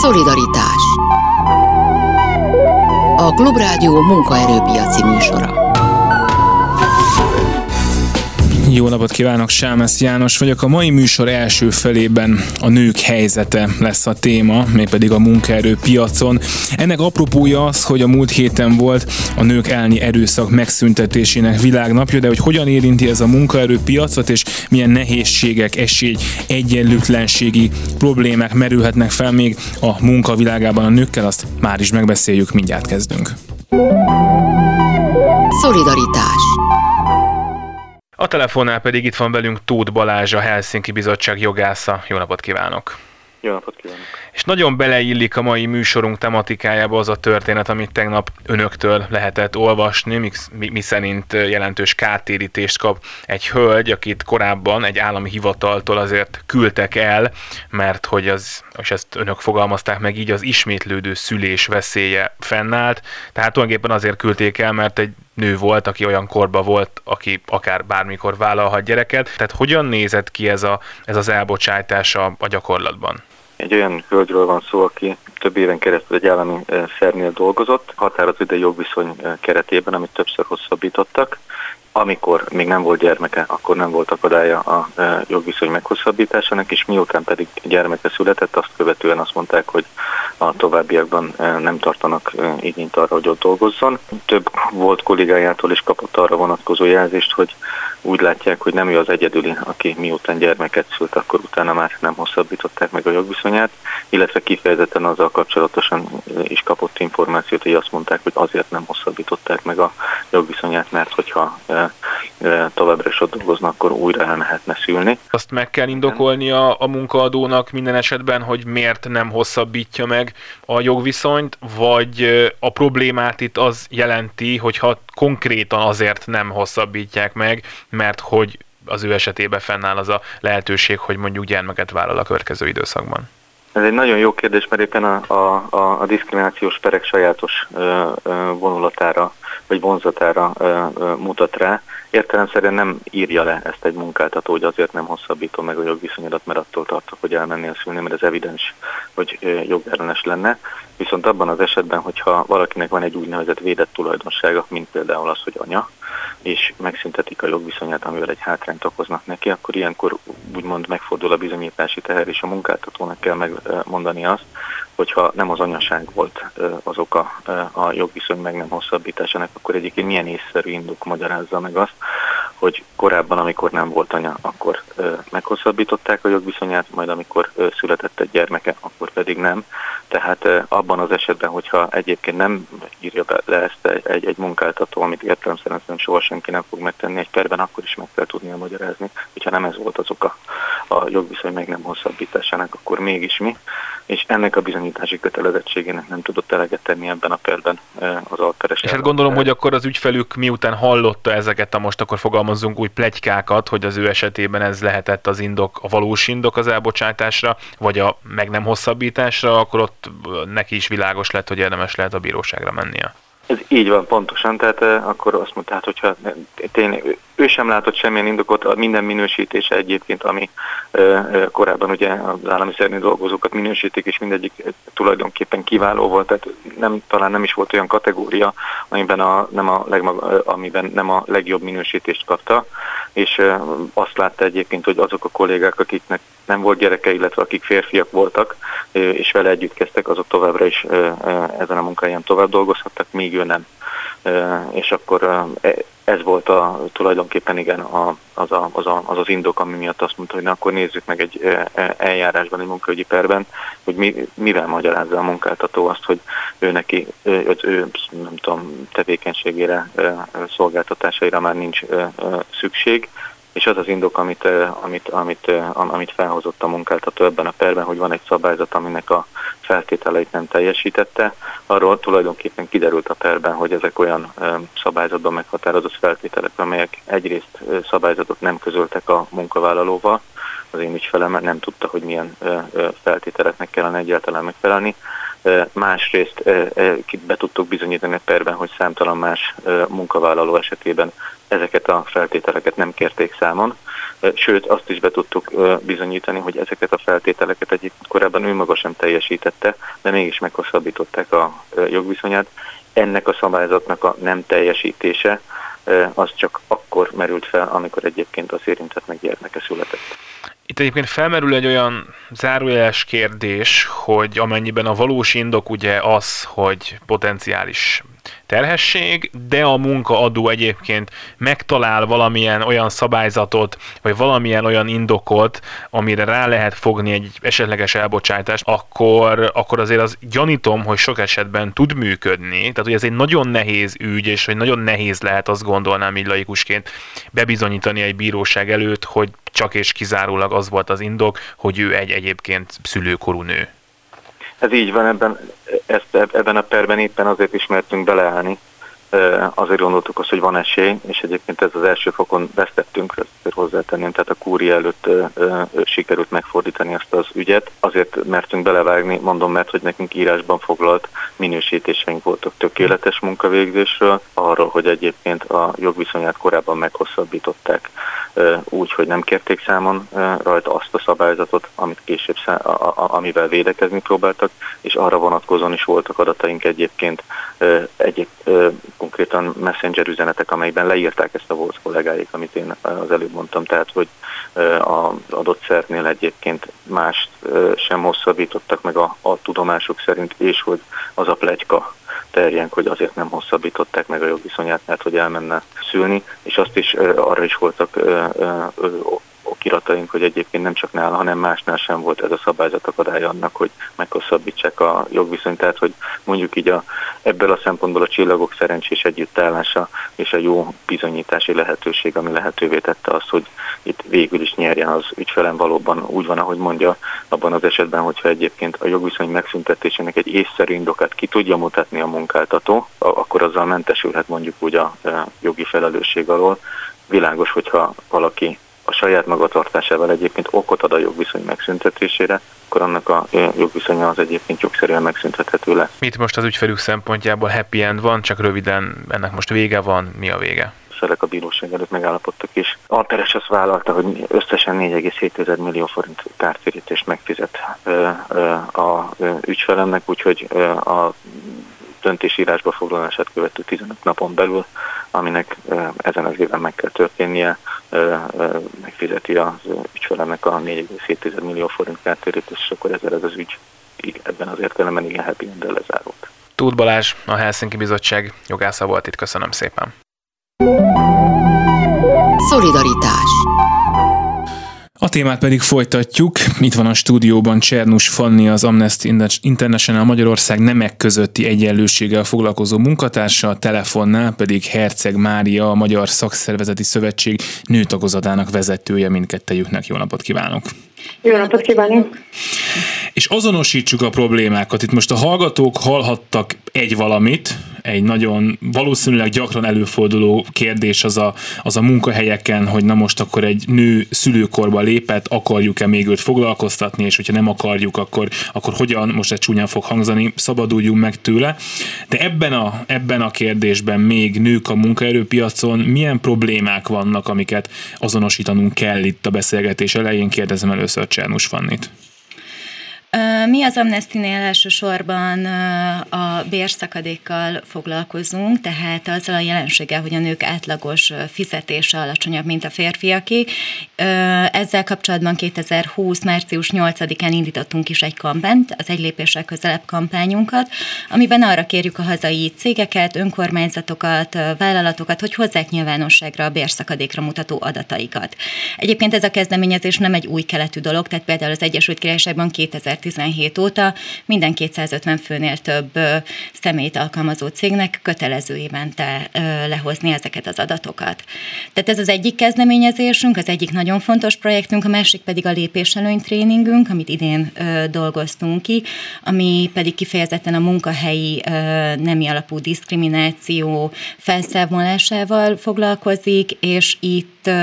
Szolidaritás. A Klubrádió munkaerőpiaci műsora jó napot kívánok, Sámesz János vagyok. A mai műsor első felében a nők helyzete lesz a téma, mégpedig a munkaerőpiacon. Ennek apropója az, hogy a múlt héten volt a nők elni erőszak megszüntetésének világnapja, de hogy hogyan érinti ez a munkaerőpiacot, és milyen nehézségek, esély, egyenlőtlenségi problémák merülhetnek fel még a munkavilágában a nőkkel, azt már is megbeszéljük, mindjárt kezdünk. Szolidaritás a telefonnál pedig itt van velünk Tóth Balázs, a Helsinki Bizottság jogásza. Jó napot kívánok! Jó napot kívánok! És nagyon beleillik a mai műsorunk tematikájába az a történet, amit tegnap önöktől lehetett olvasni, mi, mi, mi szerint jelentős kártérítést kap egy hölgy, akit korábban egy állami hivataltól azért küldtek el, mert hogy az, és ezt önök fogalmazták meg így, az ismétlődő szülés veszélye fennállt. Tehát tulajdonképpen azért küldték el, mert egy nő volt, aki olyan korba volt, aki akár bármikor vállalhat gyereket. Tehát hogyan nézett ki ez, a, ez az elbocsátás a, a gyakorlatban? Egy olyan hölgyről van szó, aki több éven keresztül egy állami szernél dolgozott, határozott ide jogviszony keretében, amit többször hosszabbítottak. Amikor még nem volt gyermeke, akkor nem volt akadálya a jogviszony meghosszabbításának, és miután pedig gyermeke született, azt követően azt mondták, hogy a továbbiakban nem tartanak igényt arra, hogy ott dolgozzon. Több volt kollégájától is kapott arra vonatkozó jelzést, hogy úgy látják, hogy nem ő az egyedüli, aki miután gyermeket szült, akkor utána már nem hosszabbították meg a jogviszonyát, illetve kifejezetten azzal kapcsolatosan is kapott információt, hogy azt mondták, hogy azért nem hosszabbították meg a jogviszonyát, mert hogyha e, e, továbbra is ott dolgoznak, akkor újra elmehetne szülni. Azt meg kell indokolni a, a munkaadónak minden esetben, hogy miért nem hosszabbítja meg a jogviszonyt, vagy a problémát itt az jelenti, hogyha konkrétan azért nem hosszabbítják meg, mert hogy az ő esetében fennáll az a lehetőség, hogy mondjuk gyermeket vállal a következő időszakban? Ez egy nagyon jó kérdés, mert éppen a, a, a, a diszkriminációs perek sajátos ö, ö, vonulatára vagy vonzatára mutat rá. Értelemszerűen nem írja le ezt egy munkáltató, hogy azért nem hosszabbítom meg a jogviszonyodat, mert attól tartok, hogy elmennél szülni, mert ez evidens, hogy jogellenes lenne. Viszont abban az esetben, hogyha valakinek van egy úgynevezett védett tulajdonsága, mint például az, hogy anya, és megszüntetik a jogviszonyát, amivel egy hátrányt okoznak neki, akkor ilyenkor úgymond megfordul a bizonyítási teher, és a munkáltatónak kell megmondani azt, hogyha nem az anyaság volt az oka a jogviszony meg nem hosszabbításának, akkor egyébként milyen észszerű indok magyarázza meg azt, hogy korábban, amikor nem volt anya, akkor meghosszabbították a jogviszonyát, majd amikor született egy gyermeke, akkor pedig nem. Tehát abban az esetben, hogyha egyébként nem írja be le ezt egy, egy munkáltató, amit értelemszerűen soha senki nem fog megtenni egy perben, akkor is meg kell tudnia magyarázni, hogyha nem ez volt az oka a jogviszony meg nem hosszabbításának, akkor mégis mi. És ennek a bizonyítási kötelezettségének nem tudott eleget tenni ebben a perben az alperes. És hát gondolom, hogy akkor az ügyfelük miután hallotta ezeket a most akkor fogalmazzunk új plegykákat, hogy az ő esetében ez lehetett az indok, a valós indok az elbocsátásra, vagy a meg nem hosszabbításra, akkor ott neki is világos lett, hogy érdemes lehet a bíróságra mennie. Ez így van, pontosan. Tehát akkor azt mondta, hát, hogyha tényleg ő sem látott semmilyen indokot, a minden minősítése egyébként, ami korábban ugye az állami szernél dolgozókat minősítik, és mindegyik tulajdonképpen kiváló volt, tehát nem, talán nem is volt olyan kategória, amiben, a, nem a legmaga, amiben nem a legjobb minősítést kapta, és azt látta egyébként, hogy azok a kollégák, akiknek nem volt gyereke, illetve akik férfiak voltak, és vele együtt kezdtek, azok továbbra is ezen a munkáján tovább dolgozhattak, míg ő nem. És akkor ez volt a, tulajdonképpen igen a, az, a, az, a, az az indok, ami miatt azt mondta, hogy na akkor nézzük meg egy e, eljárásban, egy munkaügyi perben, hogy mi, mivel magyarázza a munkáltató azt, hogy ő neki, az ő nem tudom, tevékenységére, szolgáltatásaira már nincs szükség, és az az indok, amit, amit, amit, amit felhozott a munkáltató ebben a perben, hogy van egy szabályzat, aminek a feltételeit nem teljesítette, arról tulajdonképpen kiderült a perben, hogy ezek olyan szabályzatban meghatározott feltételek, amelyek egyrészt szabályzatot nem közöltek a munkavállalóval, az én ügyfelem nem tudta, hogy milyen feltételeknek kellene egyáltalán megfelelni, Másrészt be tudtuk bizonyítani a perben, hogy számtalan más munkavállaló esetében ezeket a feltételeket nem kérték számon, sőt azt is be tudtuk bizonyítani, hogy ezeket a feltételeket egyébként korábban ő maga sem teljesítette, de mégis meghosszabbították a jogviszonyát. Ennek a szabályzatnak a nem teljesítése az csak akkor merült fel, amikor egyébként az érintettnek gyermeke született. Itt egyébként felmerül egy olyan zárójeles kérdés, hogy amennyiben a valós indok ugye az, hogy potenciális terhesség, de a munkaadó egyébként megtalál valamilyen olyan szabályzatot, vagy valamilyen olyan indokot, amire rá lehet fogni egy esetleges elbocsátást, akkor, akkor azért az gyanítom, hogy sok esetben tud működni. Tehát, hogy ez egy nagyon nehéz ügy, és hogy nagyon nehéz lehet azt gondolnám így laikusként bebizonyítani egy bíróság előtt, hogy csak és kizárólag az volt az indok, hogy ő egy egyébként szülőkorú nő. Ez így van, ebben, ezt, ebben a perben éppen azért ismertünk beleállni, azért gondoltuk azt, hogy van esély, és egyébként ez az első fokon vesztettünk, ezt hozzátenném, tehát a kúri előtt sikerült megfordítani ezt az ügyet. Azért mertünk belevágni, mondom, mert hogy nekünk írásban foglalt minősítéseink voltak tökéletes munkavégzésről, arról, hogy egyébként a jogviszonyát korábban meghosszabbították úgy, hogy nem kérték számon rajta azt a szabályzatot, amit később, amivel védekezni próbáltak, és arra vonatkozóan is voltak adataink egyébként egyéb konkrétan messenger üzenetek, amelyben leírták ezt a volt kollégáik, amit én az előbb mondtam, tehát hogy az adott szernél egyébként mást sem hosszabbítottak meg a, a tudomásuk szerint, és hogy az a plegyka terjenk, hogy azért nem hosszabbították meg a jogviszonyát, mert hogy elmenne szülni, és azt is arra is voltak okirataink, hogy egyébként nem csak nála, hanem másnál sem volt ez a szabályzat akadálya annak, hogy meghosszabbítsák a jogviszonyt. Tehát, hogy mondjuk így a, ebből a szempontból a csillagok szerencsés együttállása és a jó bizonyítási lehetőség, ami lehetővé tette azt, hogy itt végül is nyerjen az ügyfelem valóban úgy van, ahogy mondja, abban az esetben, hogyha egyébként a jogviszony megszüntetésének egy észszerű indokát ki tudja mutatni a munkáltató, akkor azzal mentesülhet mondjuk úgy a jogi felelősség alól. Világos, hogyha valaki a saját magatartásával egyébként okot ad a jogviszony megszüntetésére, akkor annak a jogviszonya az egyébként jogszerűen megszüntethető le. Mit most az ügyfelük szempontjából happy end van, csak röviden ennek most vége van, mi a vége? felek a bíróság előtt megállapodtak, és Alteres azt vállalta, hogy összesen 4,7 millió forint kártérítést megfizet a ügyfelemnek, úgyhogy a döntés írásba foglalását követő 15 napon belül, aminek ezen az éven meg kell történnie, megfizeti az ügyfelemnek a 4,7 millió forint kártérítés, és akkor ezzel ez az ügy ebben az értelemben igen happy end lezárult. Tóth Balázs, a Helsinki Bizottság jogásza volt itt, köszönöm szépen. Szolidaritás a témát pedig folytatjuk. Itt van a stúdióban Csernus Fanni, az Amnesty International Magyarország nemek közötti egyenlőséggel foglalkozó munkatársa, a telefonnál pedig Herceg Mária, a Magyar Szakszervezeti Szövetség nőtagozatának vezetője. Mindkettejüknek jó napot kívánok! Jó napot kívánok! És azonosítsuk a problémákat. Itt most a hallgatók hallhattak egy valamit, egy nagyon valószínűleg gyakran előforduló kérdés az a, az a munkahelyeken, hogy na most akkor egy nő szülőkorba lépett, akarjuk-e még őt foglalkoztatni, és hogyha nem akarjuk, akkor, akkor hogyan, most egy csúnyán fog hangzani, szabaduljunk meg tőle. De ebben a, ebben a kérdésben még nők a munkaerőpiacon milyen problémák vannak, amiket azonosítanunk kell itt a beszélgetés elején? Kérdezem először Csernus Fannit. Mi az Amnesty-nél elsősorban a bérszakadékkal foglalkozunk, tehát azzal a jelenséggel, hogy a nők átlagos fizetése alacsonyabb, mint a férfiaké. Ezzel kapcsolatban 2020. március 8-án indítottunk is egy kampányt, az Egy lépéssel közelebb kampányunkat, amiben arra kérjük a hazai cégeket, önkormányzatokat, vállalatokat, hogy hozzák nyilvánosságra a bérszakadékra mutató adataikat. Egyébként ez a kezdeményezés nem egy új keletű dolog, tehát például az Egyesült Királyságban 2000 2017 óta minden 250 főnél több személyt alkalmazó cégnek kötelező évente lehozni ezeket az adatokat. Tehát ez az egyik kezdeményezésünk, az egyik nagyon fontos projektünk, a másik pedig a lépéselőny tréningünk, amit idén dolgoztunk ki, ami pedig kifejezetten a munkahelyi nemi alapú diszkrimináció felszámolásával foglalkozik, és itt itt,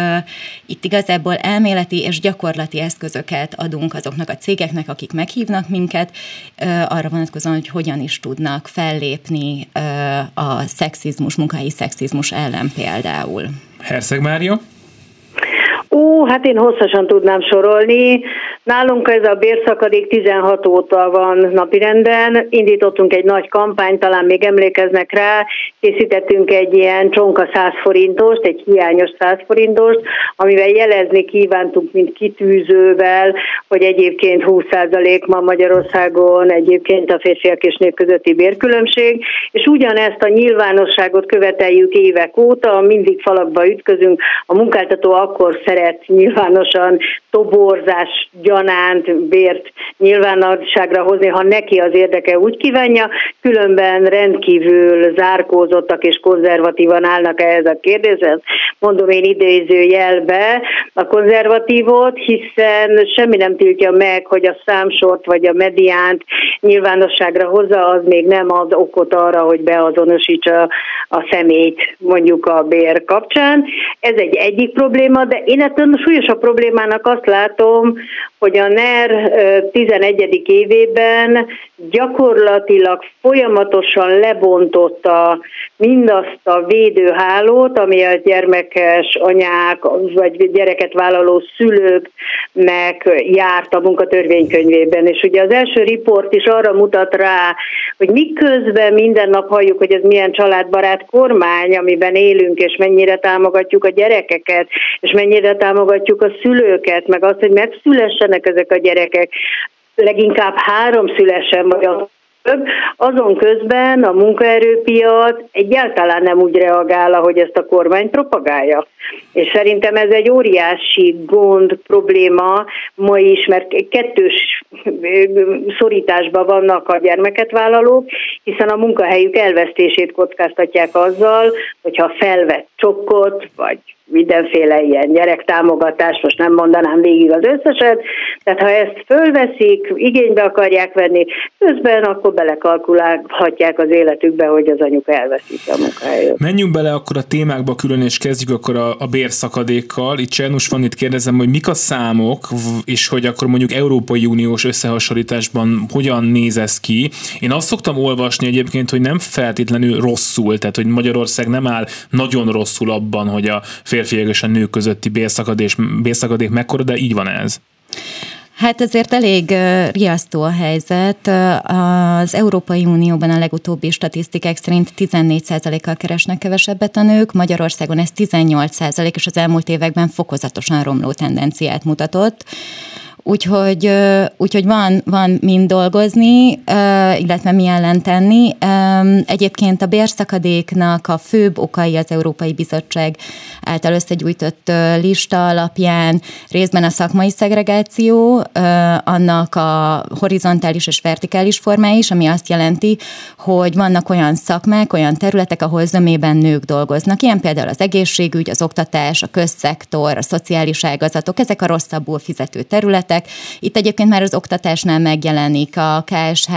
itt igazából elméleti és gyakorlati eszközöket adunk azoknak a cégeknek, akik meghívnak minket, arra vonatkozóan, hogy hogyan is tudnak fellépni a szexizmus, munkai szexizmus ellen például. Herszeg Mária? Ó, hát én hosszasan tudnám sorolni. Nálunk ez a bérszakadék 16 óta van napirenden. Indítottunk egy nagy kampányt, talán még emlékeznek rá, készítettünk egy ilyen csonka 100 forintost, egy hiányos 100 forintost, amivel jelezni kívántunk, mint kitűzővel, hogy egyébként 20% ma Magyarországon egyébként a férfiak és nők közötti bérkülönbség, és ugyanezt a nyilvánosságot követeljük évek óta, mindig falakba ütközünk, a munkáltató akkor szeret nyilvánosan toborzás gyanánt bért nyilvánosságra hozni, ha neki az érdeke úgy kívánja, különben rendkívül zárkózottak és konzervatívan állnak ehhez a kérdéshez. Mondom én idéző jelbe a konzervatívot, hiszen semmi nem tiltja meg, hogy a számsort vagy a mediánt nyilvánosságra hozza, az még nem ad okot arra, hogy beazonosítsa a szemét mondjuk a bér kapcsán. Ez egy egyik probléma, de én ettől súlyosabb problémának azt látom, hogy a NER 11. évében gyakorlatilag folyamatosan lebontotta mindazt a védőhálót, ami a gyermekes anyák vagy gyereket vállaló szülőknek járt a munkatörvénykönyvében. És ugye az első riport is arra mutat rá, hogy miközben minden nap halljuk, hogy ez milyen családbarát kormány, amiben élünk, és mennyire támogatjuk a gyerekeket, és mennyire támogatjuk a szülőket, meg azt, hogy megszülessenek ezek a gyerekek, leginkább három szülesen vagy a több, azon közben a munkaerőpiac egyáltalán nem úgy reagál, ahogy ezt a kormány propagálja. És szerintem ez egy óriási gond, probléma ma is, mert kettős szorításban vannak a gyermeket vállalók, hiszen a munkahelyük elvesztését kockáztatják azzal, hogyha felvett csokkot, vagy mindenféle ilyen gyerektámogatás, most nem mondanám végig az összeset, tehát ha ezt fölveszik, igénybe akarják venni, közben akkor belekalkulálhatják az életükbe, hogy az anyuka elveszíti a munkahelyet. Menjünk bele akkor a témákba külön, és kezdjük akkor a, a bérszakadékkal. Itt Csernus van, itt kérdezem, hogy mik a számok, és hogy akkor mondjuk Európai Uniós összehasonlításban hogyan néz ez ki. Én azt szoktam olvasni egyébként, hogy nem feltétlenül rosszul, tehát hogy Magyarország nem áll nagyon rosszul abban, hogy a férfiak és a nők közötti bérszakadés, bérszakadék mekkora, de így van ez. Hát ezért elég riasztó a helyzet. Az Európai Unióban a legutóbbi statisztikák szerint 14%-kal keresnek kevesebbet a nők, Magyarországon ez 18% és az elmúlt években fokozatosan romló tendenciát mutatott. Úgyhogy, úgyhogy van, van mind dolgozni, illetve mi ellen tenni. Egyébként a bérszakadéknak a főbb okai az Európai Bizottság által összegyújtott lista alapján részben a szakmai szegregáció, annak a horizontális és vertikális formái is, ami azt jelenti, hogy vannak olyan szakmák, olyan területek, ahol zömében nők dolgoznak. Ilyen például az egészségügy, az oktatás, a közszektor, a szociális ágazatok, ezek a rosszabbul fizető területek, területek. Itt egyébként már az oktatásnál megjelenik a KSH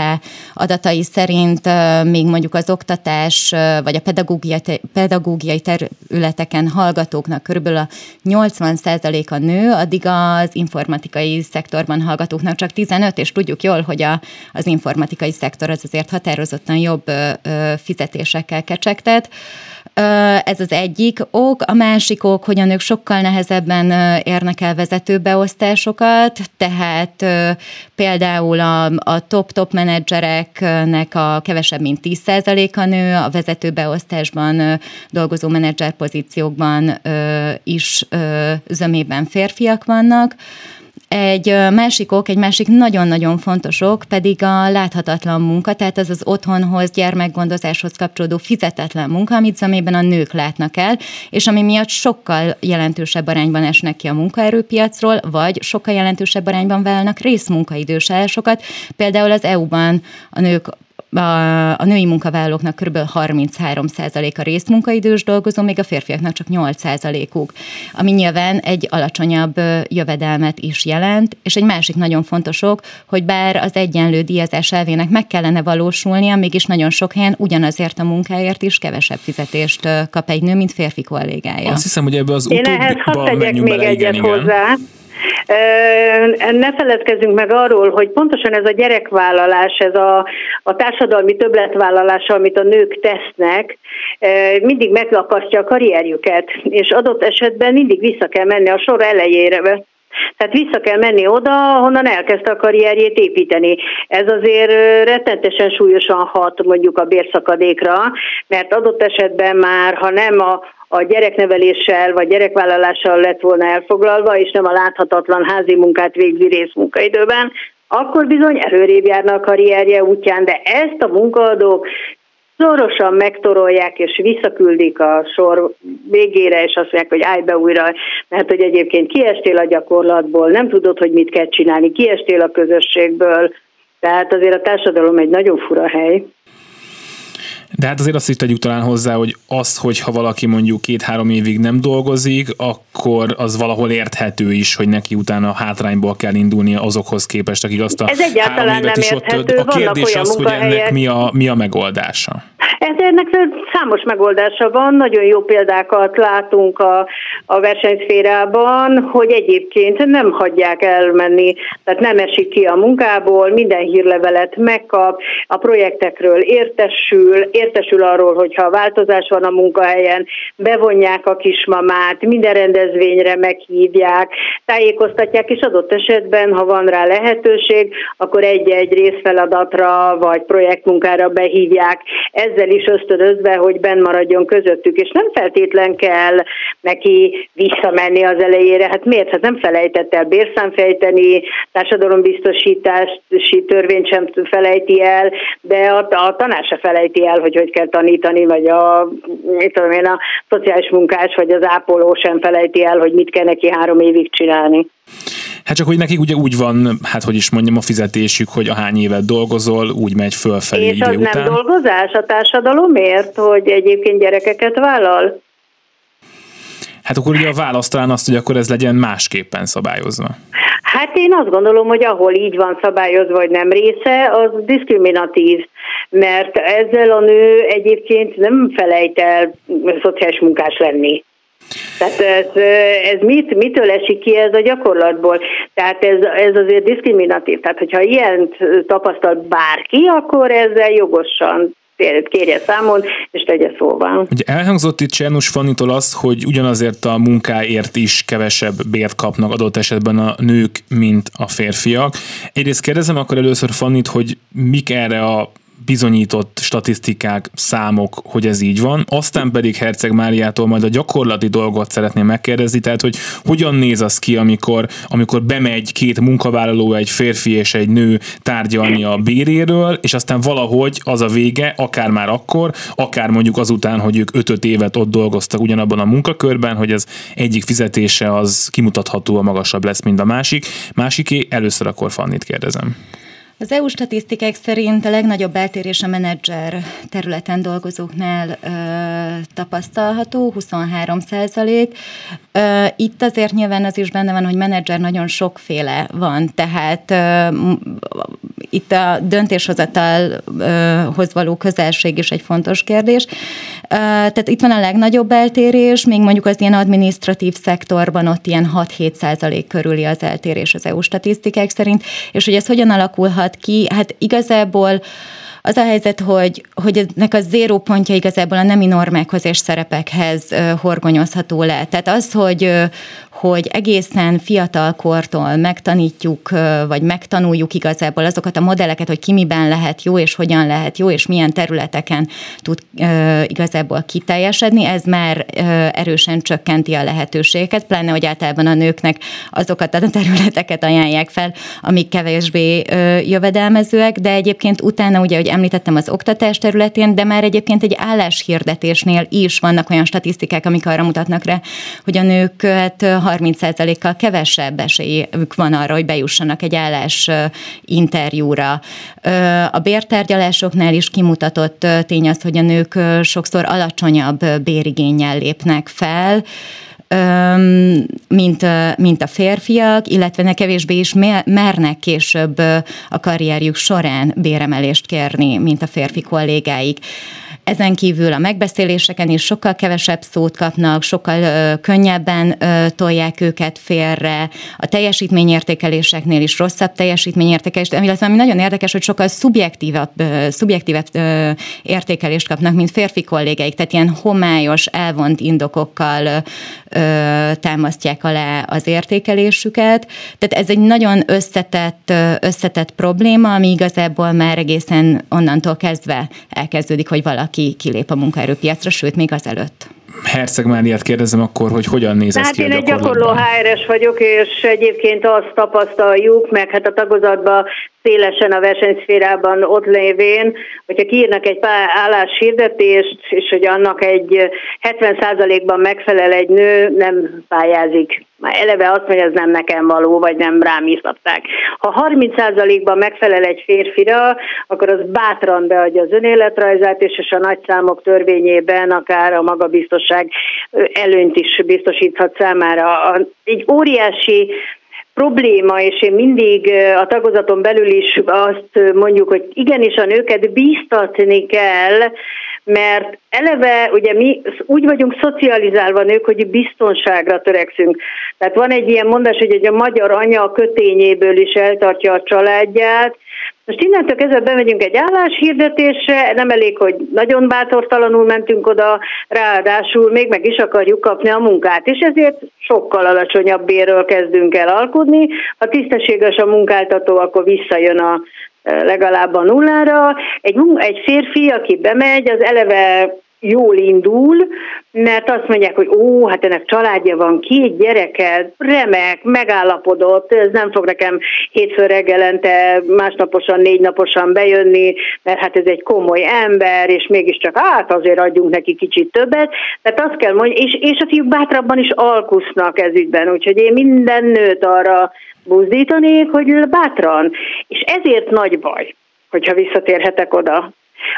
adatai szerint még mondjuk az oktatás vagy a pedagógiai, pedagógiai területeken hallgatóknak körülbelül a 80% a nő, addig az informatikai szektorban hallgatóknak csak 15, és tudjuk jól, hogy a, az informatikai szektor az azért határozottan jobb fizetésekkel kecsegtet. Ez az egyik ok. A másik ok, hogy a nők sokkal nehezebben érnek el vezetőbeosztásokat, tehát például a, a top-top menedzsereknek a kevesebb, mint 10%-a nő, a vezetőbeosztásban dolgozó menedzser pozíciókban is zömében férfiak vannak. Egy másik ok, egy másik nagyon-nagyon fontos ok pedig a láthatatlan munka, tehát az az otthonhoz, gyermekgondozáshoz kapcsolódó fizetetlen munka, amit zamében a nők látnak el, és ami miatt sokkal jelentősebb arányban esnek ki a munkaerőpiacról, vagy sokkal jelentősebb arányban válnak részmunkaidős állásokat. Például az EU-ban a nők a női munkavállalóknak kb. 33% a részmunkaidős dolgozó, még a férfiaknak csak 8%-uk, ami nyilván egy alacsonyabb jövedelmet is jelent, és egy másik nagyon fontos ok, hogy bár az egyenlő díjazás elvének meg kellene valósulnia, mégis nagyon sok helyen ugyanazért a munkáért is kevesebb fizetést kap egy nő, mint férfi kollégája. Azt hiszem, hogy ebbe az utóbbiba menjünk még bele, egyet igen, hozzá. Igen. Ne feledkezzünk meg arról, hogy pontosan ez a gyerekvállalás, ez a, a társadalmi többletvállalás, amit a nők tesznek, mindig meglakasztja a karrierjüket, és adott esetben mindig vissza kell menni a sor elejére, tehát vissza kell menni oda, honnan elkezdte a karrierjét építeni. Ez azért rettentesen súlyosan hat mondjuk a bérszakadékra, mert adott esetben már, ha nem a, a gyerekneveléssel vagy gyerekvállalással lett volna elfoglalva, és nem a láthatatlan házi munkát végzi részmunkaidőben, akkor bizony előrébb járna a karrierje útján, de ezt a munkaadók szorosan megtorolják és visszaküldik a sor végére, és azt mondják, hogy állj be újra, mert hogy egyébként kiestél a gyakorlatból, nem tudod, hogy mit kell csinálni, kiestél a közösségből, tehát azért a társadalom egy nagyon fura hely. De hát azért azt is tegyük talán hozzá, hogy az, hogyha valaki mondjuk két-három évig nem dolgozik, akkor az valahol érthető is, hogy neki utána hátrányból kell indulnia azokhoz képest, akik azt a Ez egyáltalán nem is érthető. ott A kérdés az, hogy ennek mi a, mi a megoldása. Ez ennek számos megoldása van, nagyon jó példákat látunk a, a versenyszférában, hogy egyébként nem hagyják elmenni, tehát nem esik ki a munkából, minden hírlevelet megkap, a projektekről értesül, értesül arról, hogyha változás van a munkahelyen, bevonják a kismamát, minden rendezvényre meghívják, tájékoztatják, és adott esetben, ha van rá lehetőség, akkor egy-egy részfeladatra vagy projektmunkára behívják. Ezzel is ösztönözve, hogy benn maradjon közöttük, és nem feltétlen kell neki visszamenni az elejére. Hát miért? Hát nem felejtett el bérszámfejteni, társadalombiztosítási törvényt sem felejti el, de a, a tanár se felejti el, hogy hogy kell tanítani, vagy a, mit tudom én, a szociális munkás, vagy az ápoló sem felejti el, hogy mit kell neki három évig csinálni. Hát csak, hogy nekik ugye úgy van, hát hogy is mondjam, a fizetésük, hogy a hány évet dolgozol, úgy megy fölfelé És idő az után. nem dolgozás a társadalomért, hogy egyébként gyerekeket vállal? Hát akkor ugye a válasz talán azt, hogy akkor ez legyen másképpen szabályozva. Hát én azt gondolom, hogy ahol így van szabályozva, hogy nem része, az diszkriminatív, mert ezzel a nő egyébként nem felejt el szociális munkás lenni. Tehát ez, ez mit, mitől esik ki ez a gyakorlatból? Tehát ez, ez azért diszkriminatív. Tehát, hogyha ilyen tapasztal bárki, akkor ezzel jogosan kérje számon, és tegye szóval. Ugye elhangzott itt Csernus Fannitól az, hogy ugyanazért a munkáért is kevesebb bért kapnak adott esetben a nők, mint a férfiak. Egyrészt kérdezem akkor először Fannit, hogy mik erre a bizonyított statisztikák, számok, hogy ez így van. Aztán pedig Herceg Máriától majd a gyakorlati dolgot szeretném megkérdezni, tehát hogy hogyan néz az ki, amikor, amikor bemegy két munkavállaló, egy férfi és egy nő tárgyalni a béréről, és aztán valahogy az a vége, akár már akkor, akár mondjuk azután, hogy ők 5 évet ott dolgoztak ugyanabban a munkakörben, hogy az egyik fizetése az kimutatható a magasabb lesz, mint a másik. Másiké, először akkor Fannit kérdezem. Az EU statisztikák szerint a legnagyobb eltérés a menedzser területen dolgozóknál ö, tapasztalható, 23 százalék. Itt azért nyilván az is benne van, hogy menedzser nagyon sokféle van, tehát ö, itt a döntéshozatalhoz való közelség is egy fontos kérdés. Tehát itt van a legnagyobb eltérés, még mondjuk az ilyen administratív szektorban ott ilyen 6-7 százalék körüli az eltérés az EU statisztikák szerint, és hogy ez hogyan alakulhat ki, hát igazából az a helyzet, hogy, hogy ennek a zéró pontja igazából a nemi normákhoz és szerepekhez horgonyozható le. Tehát az, hogy, hogy egészen fiatal kortól megtanítjuk, vagy megtanuljuk igazából azokat a modelleket, hogy ki miben lehet jó, és hogyan lehet jó, és milyen területeken tud igazából kiteljesedni, ez már erősen csökkenti a lehetőségeket, pláne, hogy általában a nőknek azokat a területeket ajánlják fel, amik kevésbé jövedelmezőek, de egyébként utána ugye, hogy említettem az oktatás területén, de már egyébként egy álláshirdetésnél is vannak olyan statisztikák, amik arra mutatnak rá, hogy a nőket 30%-kal kevesebb esélyük van arra, hogy bejussanak egy állás interjúra. A bértárgyalásoknál is kimutatott tény az, hogy a nők sokszor alacsonyabb bérigényel lépnek fel, mint, mint a férfiak, illetve ne kevésbé is mernek később a karrierjük során béremelést kérni, mint a férfi kollégáik. Ezen kívül a megbeszéléseken is sokkal kevesebb szót kapnak, sokkal ö, könnyebben ö, tolják őket félre, a teljesítményértékeléseknél is rosszabb teljesítményértékelést, illetve ami nagyon érdekes, hogy sokkal szubjektívabb, ö, szubjektívebb ö, értékelést kapnak, mint férfi kollégáik, tehát ilyen homályos, elvont indokokkal ö, támasztják alá az értékelésüket. Tehát ez egy nagyon összetett, összetett probléma, ami igazából már egészen onnantól kezdve elkezdődik, hogy valaki aki kilép a munkaerőpiacra, sőt, még azelőtt. Herceg Máriát kérdezem akkor, hogy hogyan néz ez hát ki én egy gyakorló HRS vagyok, és egyébként azt tapasztaljuk, meg hát a tagozatban szélesen a versenyszférában ott lévén, hogyha kiírnak egy álláshirdetést, és hogy annak egy 70%-ban megfelel egy nő, nem pályázik. Már eleve azt mondja, ez nem nekem való, vagy nem rám iszapták. Ha 30%-ban megfelel egy férfira, akkor az bátran beadja az önéletrajzát, és, a nagy számok törvényében akár a magabiztosság előnyt is biztosíthat számára. Egy óriási probléma, és én mindig a tagozaton belül is azt mondjuk, hogy igenis a nőket bíztatni kell, mert eleve ugye mi úgy vagyunk szocializálva nők, hogy biztonságra törekszünk. Tehát van egy ilyen mondás, hogy a magyar anya a kötényéből is eltartja a családját, most innentől kezdve bemegyünk egy álláshirdetésre, nem elég, hogy nagyon bátortalanul mentünk oda, ráadásul még meg is akarjuk kapni a munkát, és ezért sokkal alacsonyabb bérről kezdünk el alkudni. Ha tisztességes a munkáltató, akkor visszajön a legalább a nullára. Egy, egy férfi, aki bemegy, az eleve jól indul, mert azt mondják, hogy ó, hát ennek családja van, két gyereke, remek, megállapodott, ez nem fog nekem hétfő reggelente másnaposan, négy naposan bejönni, mert hát ez egy komoly ember, és mégiscsak hát azért adjunk neki kicsit többet. Tehát azt kell mondani, és, és a fiúk bátrabban is alkusznak ez ügyben, úgyhogy én minden nőt arra buzdítanék, hogy bátran. És ezért nagy baj, hogyha visszatérhetek oda,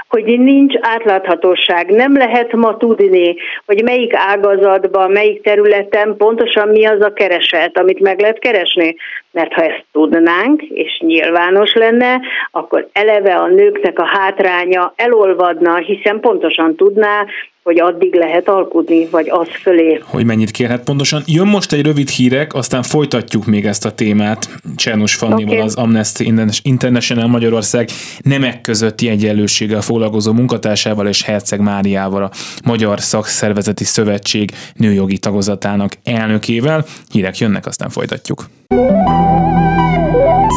hogy nincs átláthatóság. Nem lehet ma tudni, hogy melyik ágazatban, melyik területen pontosan mi az a kereset, amit meg lehet keresni. Mert ha ezt tudnánk, és nyilvános lenne, akkor eleve a nőknek a hátránya elolvadna, hiszen pontosan tudná, hogy addig lehet alkudni, vagy az fölé. Hogy mennyit kérhet pontosan. Jön most egy rövid hírek, aztán folytatjuk még ezt a témát Csernus Fannival, okay. az Amnesty International Magyarország nemek közötti egyenlőséggel foglalkozó munkatársával és Herceg Máriával, a Magyar Szakszervezeti Szövetség nőjogi tagozatának elnökével. Hírek jönnek, aztán folytatjuk.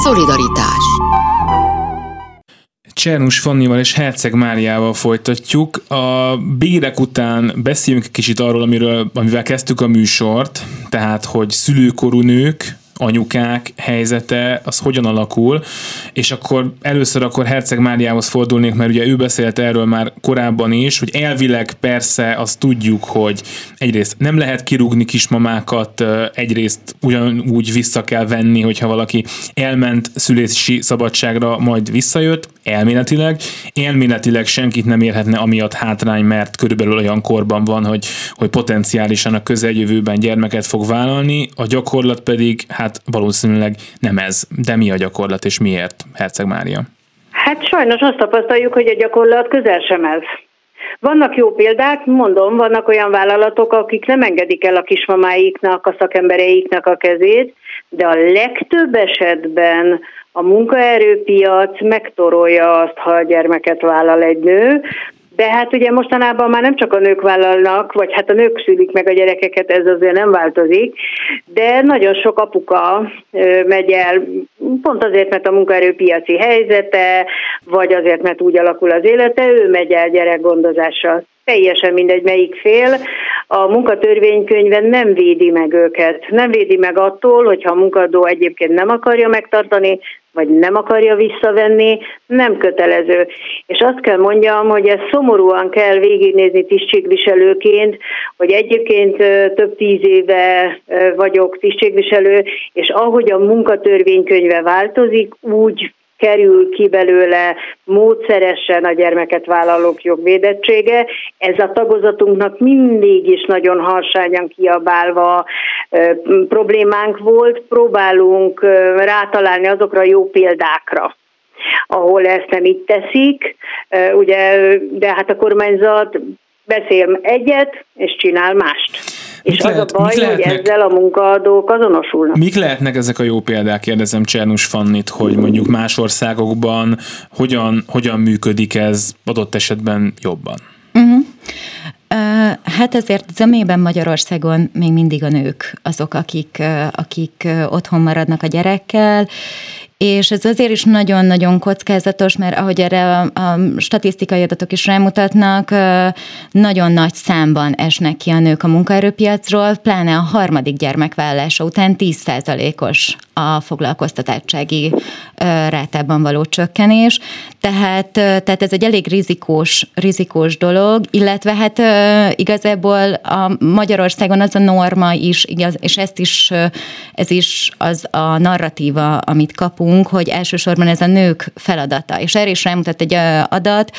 Szolidaritás Csernus Fannival és Herceg Máriával folytatjuk. A bérek után beszéljünk kicsit arról, amiről, amivel kezdtük a műsort, tehát, hogy szülőkorú nők, anyukák helyzete, az hogyan alakul, és akkor először akkor Herceg Máriához fordulnék, mert ugye ő beszélt erről már korábban is, hogy elvileg persze azt tudjuk, hogy egyrészt nem lehet kirúgni kismamákat, egyrészt ugyanúgy vissza kell venni, hogyha valaki elment szülési szabadságra, majd visszajött, elméletileg. Elméletileg senkit nem érhetne amiatt hátrány, mert körülbelül olyan korban van, hogy, hogy potenciálisan a közeljövőben gyermeket fog vállalni, a gyakorlat pedig hát valószínűleg nem ez. De mi a gyakorlat és miért, Herceg Mária? Hát sajnos azt tapasztaljuk, hogy a gyakorlat közel sem ez. Vannak jó példák, mondom, vannak olyan vállalatok, akik nem engedik el a kismamáiknak, a szakembereiknek a kezét, de a legtöbb esetben a munkaerőpiac megtorolja azt, ha a gyermeket vállal egy nő, de hát ugye mostanában már nem csak a nők vállalnak, vagy hát a nők szülik meg a gyerekeket, ez azért nem változik, de nagyon sok apuka megy el, pont azért, mert a munkaerőpiaci helyzete, vagy azért, mert úgy alakul az élete, ő megy el gyerekgondozással teljesen mindegy melyik fél, a munkatörvénykönyve nem védi meg őket. Nem védi meg attól, hogyha a munkadó egyébként nem akarja megtartani, vagy nem akarja visszavenni, nem kötelező. És azt kell mondjam, hogy ezt szomorúan kell végignézni tisztségviselőként, hogy egyébként több tíz éve vagyok tisztségviselő, és ahogy a munkatörvénykönyve változik, úgy kerül ki belőle módszeresen a gyermeket vállalók jogvédettsége. Ez a tagozatunknak mindig is nagyon harsányan kiabálva problémánk volt. Próbálunk rátalálni azokra a jó példákra, ahol ezt nem így teszik, ugye, de hát a kormányzat beszél egyet, és csinál mást. És mik az lehet, a baj, hogy lehetnek, ezzel a munkaadók azonosulnak. Mik lehetnek ezek a jó példák, kérdezem Csernus Fannit, hogy mondjuk más országokban hogyan, hogyan működik ez adott esetben jobban? Uh-huh. Hát ezért zömében Magyarországon még mindig a nők azok, akik, akik otthon maradnak a gyerekkel, és ez azért is nagyon-nagyon kockázatos, mert ahogy erre a, a statisztikai adatok is rámutatnak, nagyon nagy számban esnek ki a nők a munkaerőpiacról, pláne a harmadik gyermekvállalása után 10%-os a foglalkoztatottsági rátában való csökkenés, tehát, tehát ez egy elég rizikós, rizikós dolog, illetve hát igazából a Magyarországon az a norma is, és ezt is, ez is az a narratíva, amit kapunk, hogy elsősorban ez a nők feladata. És erre is rámutat egy adat,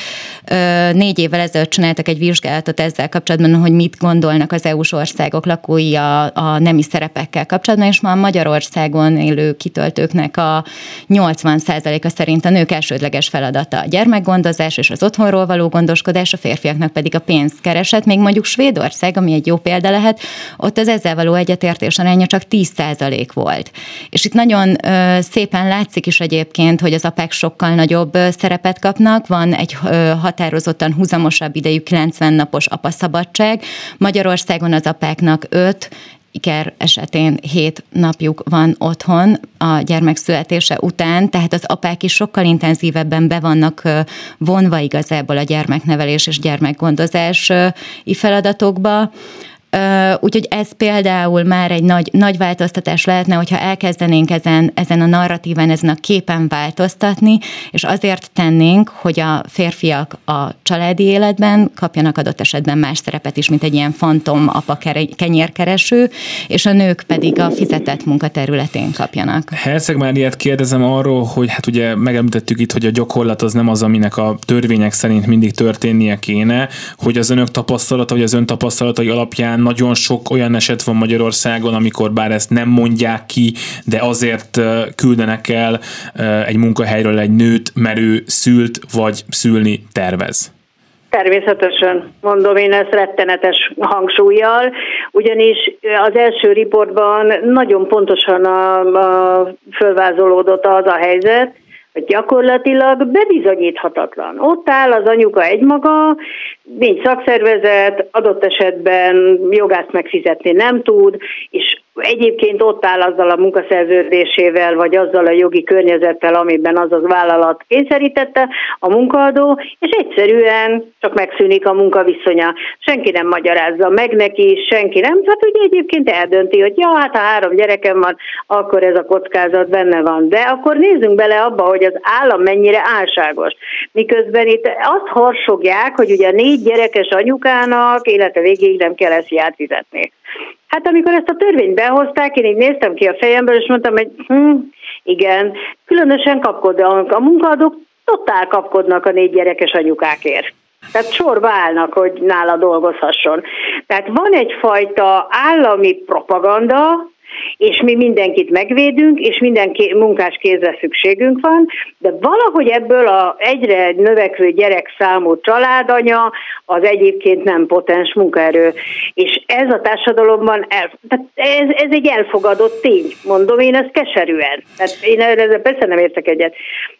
négy évvel ezelőtt csináltak egy vizsgálatot ezzel kapcsolatban, hogy mit gondolnak az EU-s országok lakói a, a nemi szerepekkel kapcsolatban, és ma Magyarországon élő kitöltőknek a 80%-a szerint a nők elsődleges feladata a gyermekgondozás és az otthonról való gondoskodás, a férfiaknak pedig a pénzkereset, még mondjuk Svédország, ami egy jó példa lehet, ott az ezzel való egyetértés aránya csak 10% volt. És itt nagyon ö, szépen látszik is egyébként, hogy az apák sokkal nagyobb szerepet kapnak, van egy határozottan húzamosabb idejű 90 napos apaszabadság, Magyarországon az apáknak 5, iker esetén hét napjuk van otthon a gyermek születése után, tehát az apák is sokkal intenzívebben be vannak vonva igazából a gyermeknevelés és gyermekgondozás feladatokba. Úgyhogy ez például már egy nagy, nagy változtatás lehetne, hogyha elkezdenénk ezen, ezen a narratíven, ezen a képen változtatni, és azért tennénk, hogy a férfiak a családi életben kapjanak adott esetben más szerepet is, mint egy ilyen fantom apa kenyérkereső, és a nők pedig a fizetett munkaterületén kapjanak. Herceg már ilyet kérdezem arról, hogy hát ugye megemlítettük itt, hogy a gyakorlat az nem az, aminek a törvények szerint mindig történnie kéne, hogy az önök tapasztalata, vagy az ön tapasztalatai alapján nagyon sok olyan eset van Magyarországon, amikor bár ezt nem mondják ki, de azért küldenek el egy munkahelyről egy nőt, mert ő szült vagy szülni tervez. Természetesen, mondom én ezt rettenetes hangsúlyjal, ugyanis az első riportban nagyon pontosan a, a fölvázolódott az a helyzet, gyakorlatilag bebizonyíthatatlan. Ott áll az anyuka egymaga, nincs szakszervezet, adott esetben jogást megfizetni nem tud, és egyébként ott áll azzal a munkaszerződésével, vagy azzal a jogi környezettel, amiben az az vállalat kényszerítette a munkaadó, és egyszerűen csak megszűnik a munkaviszonya. Senki nem magyarázza meg neki, senki nem, hát ugye egyébként eldönti, hogy ja, hát ha három gyerekem van, akkor ez a kockázat benne van. De akkor nézzünk bele abba, hogy az állam mennyire álságos. Miközben itt azt harsogják, hogy ugye négy gyerekes anyukának élete végéig nem kell ezt fizetni. Hát amikor ezt a törvényt behozták, én így néztem ki a fejemből, és mondtam, hogy hm, igen, különösen kapkodnak. A munkaadók totál kapkodnak a négy gyerekes anyukákért. Tehát sorba állnak, hogy nála dolgozhasson. Tehát van egyfajta állami propaganda, és mi mindenkit megvédünk, és minden munkás kézre szükségünk van, de valahogy ebből a egyre növekvő gyerekszámú családanya az egyébként nem potens munkaerő. És ez a társadalomban, el, tehát ez, ez egy elfogadott tény, mondom én ezt keserűen. Tehát én ezzel persze nem értek egyet.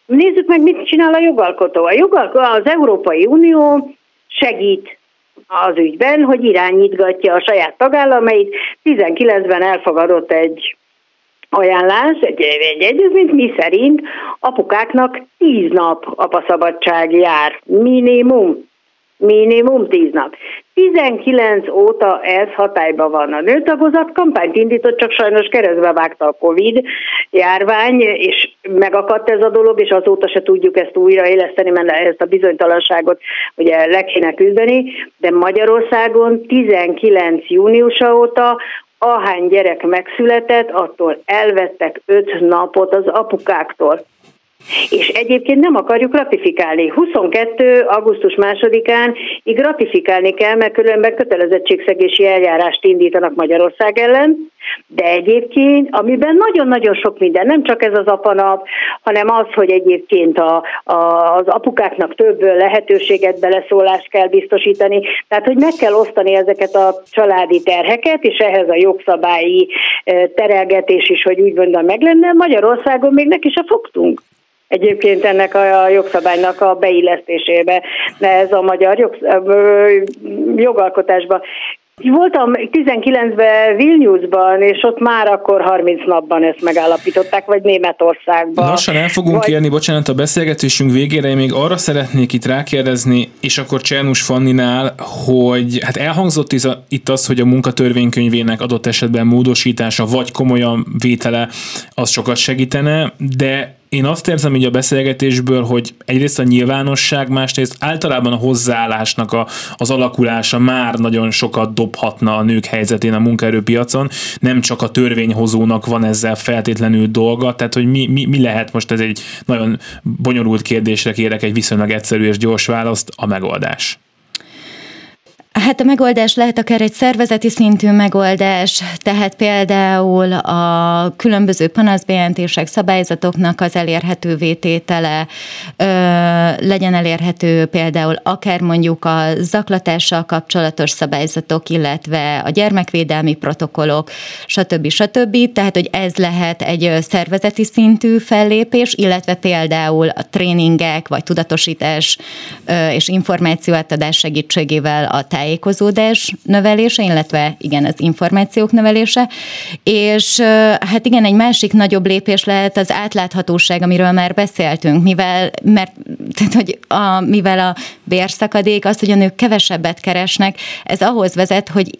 Nézzük meg, mit csinál a jogalkotó. A jogalkotó, az Európai Unió segít az ügyben, hogy irányítgatja a saját tagállamait. 19-ben elfogadott egy ajánlás, egy, egy egyezményt, mi szerint apukáknak 10 nap apaszabadság jár, minimum minimum 10 nap. 19 óta ez hatályban van. A nőtagozat kampányt indított, csak sajnos keresztbe vágta a Covid járvány, és megakadt ez a dolog, és azóta se tudjuk ezt újraéleszteni, mert ezt a bizonytalanságot ugye le kéne küzdeni, de Magyarországon 19 júniusa óta ahány gyerek megszületett, attól elvettek 5 napot az apukáktól. És egyébként nem akarjuk ratifikálni. 22. augusztus másodikán így ratifikálni kell, mert különben kötelezettségszegési eljárást indítanak Magyarország ellen, de egyébként, amiben nagyon-nagyon sok minden, nem csak ez az apanap, hanem az, hogy egyébként a, a, az apukáknak több lehetőséget, beleszólást kell biztosítani, tehát hogy meg kell osztani ezeket a családi terheket, és ehhez a jogszabályi eh, terelgetés is, hogy úgy mondom, meg lenne. Magyarországon még neki se fogtunk egyébként ennek a jogszabálynak a beillesztésébe, ez a magyar jogsz, jogalkotásba. Voltam 19-ben Vilniusban, és ott már akkor 30 napban ezt megállapították, vagy Németországban. Lassan el fogunk vagy... érni, bocsánat, a beszélgetésünk végére, én még arra szeretnék itt rákérdezni, és akkor Csernus Fanninál, hogy hát elhangzott itt az, hogy a munkatörvénykönyvének adott esetben módosítása, vagy komolyan vétele, az sokat segítene, de én azt érzem így a beszélgetésből, hogy egyrészt a nyilvánosság, másrészt általában a hozzáállásnak a, az alakulása már nagyon sokat dobhatna a nők helyzetén a munkaerőpiacon, nem csak a törvényhozónak van ezzel feltétlenül dolga, tehát hogy mi, mi, mi lehet most ez egy nagyon bonyolult kérdésre kérek egy viszonylag egyszerű és gyors választ, a megoldás. Hát a megoldás lehet akár egy szervezeti szintű megoldás, tehát például a különböző panaszbejelentések, szabályzatoknak az elérhető vététele ö, legyen elérhető például akár mondjuk a zaklatással kapcsolatos szabályzatok, illetve a gyermekvédelmi protokollok, stb. stb. Tehát, hogy ez lehet egy szervezeti szintű fellépés, illetve például a tréningek, vagy tudatosítás ö, és információátadás segítségével a táj tájékozódás növelése, illetve igen, az információk növelése, és hát igen, egy másik nagyobb lépés lehet az átláthatóság, amiről már beszéltünk, mivel, mert, tehát, hogy a, mivel a bérszakadék, az, hogy a nők kevesebbet keresnek, ez ahhoz vezet, hogy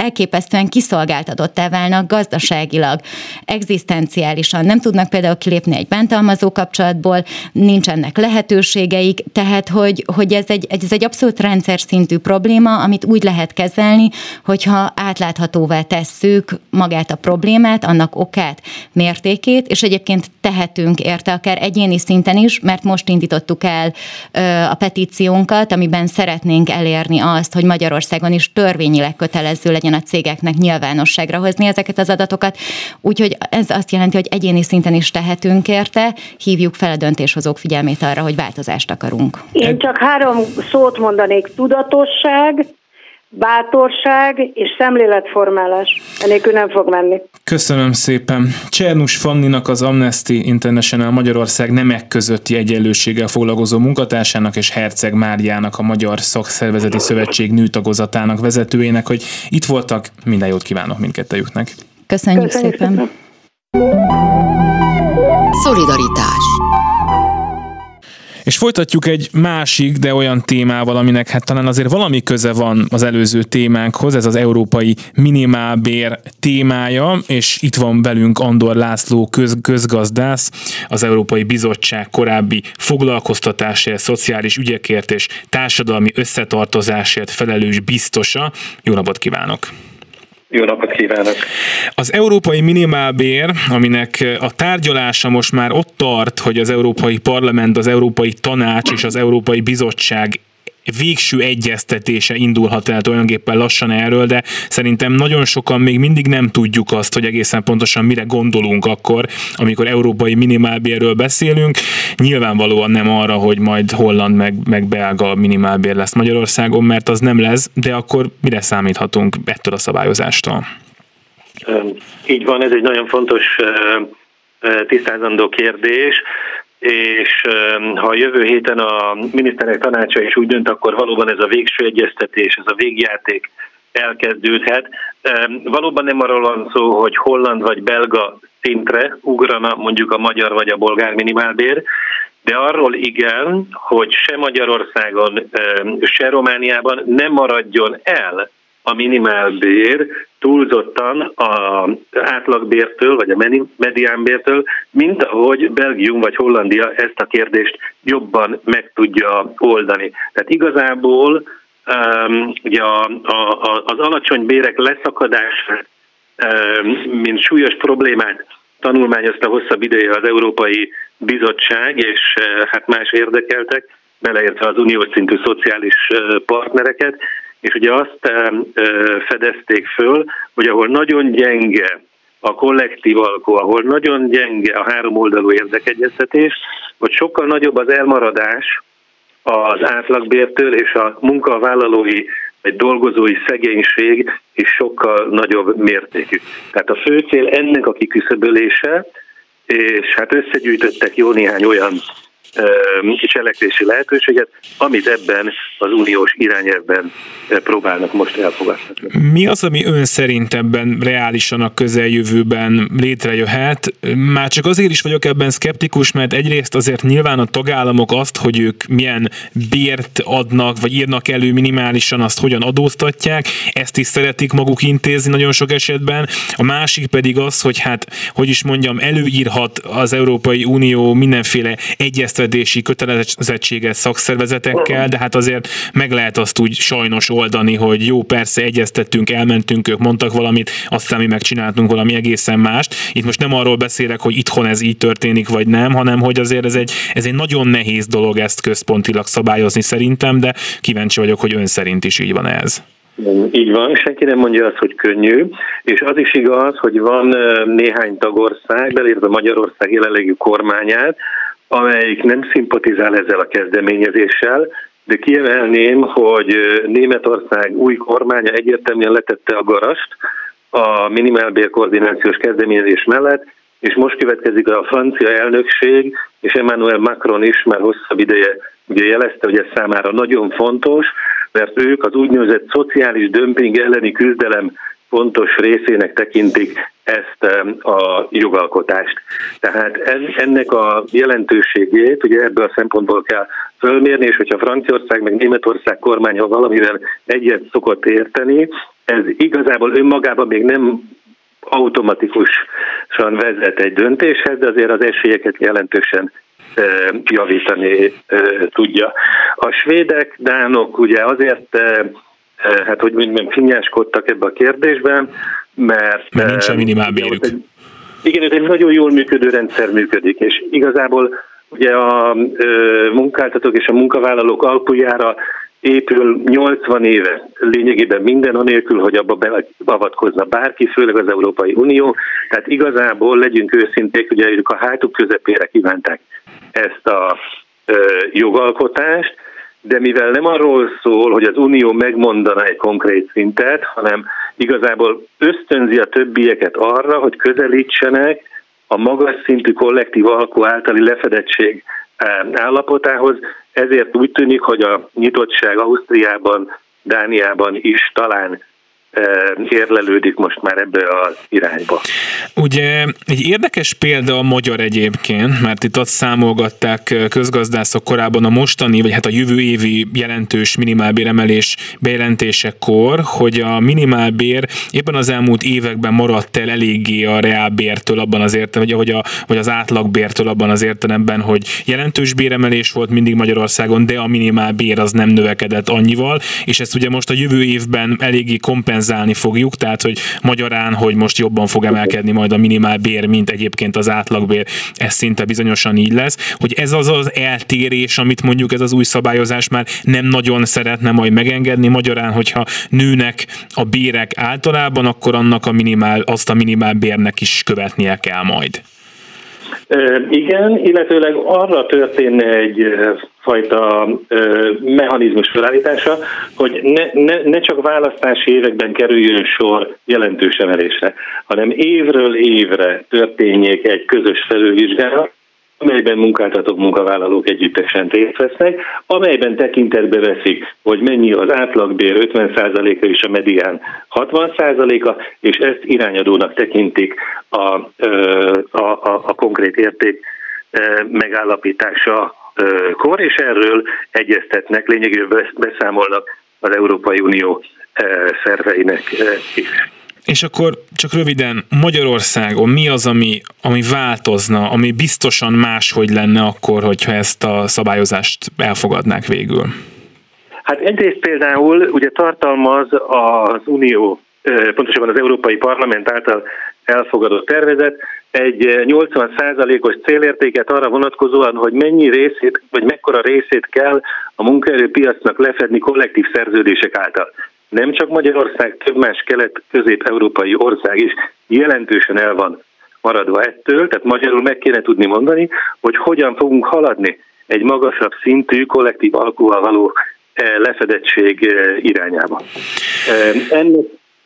elképesztően kiszolgáltatottá válnak gazdaságilag, egzisztenciálisan. Nem tudnak például kilépni egy bántalmazó kapcsolatból, nincsenek lehetőségeik, tehát hogy, hogy ez, egy, ez egy abszolút rendszer szintű probléma, amit úgy lehet kezelni, hogyha átláthatóvá tesszük magát a problémát, annak okát, mértékét, és egyébként tehetünk érte akár egyéni szinten is, mert most indítottuk el a petíciónkat, amiben szeretnénk elérni azt, hogy Magyarországon is törvényileg kötelező legyen legyen a cégeknek nyilvánosságra hozni ezeket az adatokat. Úgyhogy ez azt jelenti, hogy egyéni szinten is tehetünk érte, hívjuk fel a döntéshozók figyelmét arra, hogy változást akarunk. Én csak három szót mondanék. Tudatosság, bátorság és szemléletformálás. Enélkül nem fog menni. Köszönöm szépen. Csernus Fanninak az Amnesty International Magyarország nemek közötti egyenlőséggel foglalkozó munkatársának és Herceg Máriának a Magyar Szakszervezeti Szövetség nőtagozatának vezetőjének, hogy itt voltak. Minden jót kívánok mindkettejüknek. Köszönjük, Köszönjük szépen. szépen. Szolidaritás és folytatjuk egy másik, de olyan témával, aminek hát talán azért valami köze van az előző témánkhoz, ez az európai minimálbér témája, és itt van velünk Andor László köz, közgazdász, az Európai Bizottság korábbi foglalkoztatásért, szociális ügyekért és társadalmi összetartozásért felelős biztosa. Jó napot kívánok! Jó napot kívánok! Az európai minimálbér, aminek a tárgyalása most már ott tart, hogy az Európai Parlament, az Európai Tanács és az Európai Bizottság végső egyeztetése indulhat el tulajdonképpen lassan erről, de szerintem nagyon sokan még mindig nem tudjuk azt, hogy egészen pontosan mire gondolunk akkor, amikor európai minimálbérről beszélünk. Nyilvánvalóan nem arra, hogy majd holland meg, meg belga minimálbér lesz Magyarországon, mert az nem lesz, de akkor mire számíthatunk ettől a szabályozástól? Így van, ez egy nagyon fontos tisztázandó kérdés és ha jövő héten a miniszterek tanácsa is úgy dönt, akkor valóban ez a végső egyeztetés, ez a végjáték elkezdődhet. Valóban nem arról van szó, hogy holland vagy belga szintre ugrana mondjuk a magyar vagy a bolgár minimálbér, de arról igen, hogy se Magyarországon, se Romániában nem maradjon el a minimálbér túlzottan az átlagbértől, vagy a mediánbértől, mint ahogy Belgium vagy Hollandia ezt a kérdést jobban meg tudja oldani. Tehát igazából um, ugye a, a, az alacsony bérek leszakadása, um, mint súlyos problémát tanulmányozta hosszabb ideje az Európai Bizottság és hát más érdekeltek, beleértve az uniós szintű szociális partnereket, és ugye azt fedezték föl, hogy ahol nagyon gyenge a kollektív alkó, ahol nagyon gyenge a három oldalú érdekegyeztetés, hogy sokkal nagyobb az elmaradás az átlagbértől, és a munkavállalói vagy dolgozói szegénység is sokkal nagyobb mértékű. Tehát a fő cél ennek a kiküszöbölése, és hát összegyűjtöttek jó néhány olyan cselekvési lehetőséget, amit ebben az uniós irányelvben próbálnak most elfogadni. Mi az, ami ön szerint ebben reálisan a közeljövőben létrejöhet? Már csak azért is vagyok ebben szkeptikus, mert egyrészt azért nyilván a tagállamok azt, hogy ők milyen bért adnak, vagy írnak elő minimálisan, azt hogyan adóztatják, ezt is szeretik maguk intézni nagyon sok esetben. A másik pedig az, hogy hát, hogy is mondjam, előírhat az Európai Unió mindenféle egyeztetést egyeztetési kötelezettséget szakszervezetekkel, de hát azért meg lehet azt úgy sajnos oldani, hogy jó, persze egyeztettünk, elmentünk, ők mondtak valamit, aztán mi megcsináltunk valami egészen mást. Itt most nem arról beszélek, hogy itthon ez így történik, vagy nem, hanem hogy azért ez egy, ez egy nagyon nehéz dolog ezt központilag szabályozni szerintem, de kíváncsi vagyok, hogy ön szerint is így van ez. Így van, senki nem mondja azt, hogy könnyű, és az is igaz, hogy van néhány tagország, belérve Magyarország jelenlegi kormányát, amelyik nem szimpatizál ezzel a kezdeményezéssel, de kiemelném, hogy Németország új kormánya egyértelműen letette a garast a minimálbér koordinációs kezdeményezés mellett, és most következik a francia elnökség, és Emmanuel Macron is már hosszabb ideje ugye jelezte, hogy ez számára nagyon fontos, mert ők az úgynevezett szociális dömping elleni küzdelem fontos részének tekintik ezt a jogalkotást. Tehát ennek a jelentőségét ugye ebből a szempontból kell fölmérni, és hogyha Franciaország meg Németország kormánya valamivel egyet szokott érteni, ez igazából önmagában még nem automatikusan vezet egy döntéshez, de azért az esélyeket jelentősen javítani tudja. A svédek, dánok ugye azért hát hogy mondjam, finnyáskodtak ebbe a kérdésben, mert... Mert nincs a minimálbérük. Igen, ez egy nagyon jól működő rendszer működik, és igazából ugye a munkáltatók és a munkavállalók alkujára épül 80 éve lényegében minden anélkül, hogy abba beavatkozna bárki, főleg az Európai Unió. Tehát igazából legyünk őszinték, ugye ők a hátuk közepére kívánták ezt a jogalkotást, de mivel nem arról szól, hogy az Unió megmondana egy konkrét szintet, hanem igazából ösztönzi a többieket arra, hogy közelítsenek a magas szintű kollektív alkú általi lefedettség eh, állapotához, ezért úgy tűnik, hogy a nyitottság Ausztriában, Dániában is talán érlelődik most már ebbe az irányba. Ugye egy érdekes példa a magyar egyébként, mert itt azt számolgatták közgazdászok korábban a mostani, vagy hát a jövő évi jelentős minimálbéremelés bejelentésekor, hogy a minimálbér éppen az elmúlt években maradt el eléggé a reálbértől abban az értelemben, vagy, a, vagy az átlagbértől abban az értelemben, hogy jelentős béremelés volt mindig Magyarországon, de a minimálbér az nem növekedett annyival, és ezt ugye most a jövő évben eléggé kompenzálni kompenzálni fogjuk, tehát hogy magyarán, hogy most jobban fog emelkedni majd a minimál bér, mint egyébként az átlagbér, ez szinte bizonyosan így lesz, hogy ez az az eltérés, amit mondjuk ez az új szabályozás már nem nagyon szeretne majd megengedni, magyarán, hogyha nőnek a bérek általában, akkor annak a minimál, azt a minimál bérnek is követnie kell majd. Igen, illetőleg arra történne egy fajta mechanizmus felállítása, hogy ne, ne, ne csak választási években kerüljön sor jelentős emelésre, hanem évről évre történjék egy közös felülvizsgálat, amelyben munkáltatók, munkavállalók együttesen részt vesznek, amelyben tekintetbe veszik, hogy mennyi az átlagbér 50%-a és a medián 60%-a, és ezt irányadónak tekintik a, a, a, a konkrét érték megállapítása kor, és erről egyeztetnek, lényegében beszámolnak az Európai Unió szerveinek is. És akkor csak röviden, Magyarországon mi az, ami, ami változna, ami biztosan máshogy lenne akkor, hogyha ezt a szabályozást elfogadnák végül? Hát egyrészt például ugye tartalmaz az Unió, pontosabban az Európai Parlament által elfogadott tervezet egy 80%-os célértéket arra vonatkozóan, hogy mennyi részét, vagy mekkora részét kell a munkaerőpiacnak lefedni kollektív szerződések által nem csak Magyarország, több más kelet-közép-európai ország is jelentősen el van maradva ettől, tehát magyarul meg kéne tudni mondani, hogy hogyan fogunk haladni egy magasabb szintű kollektív alkúval való eh, lefedettség eh, irányába. Eh, ennek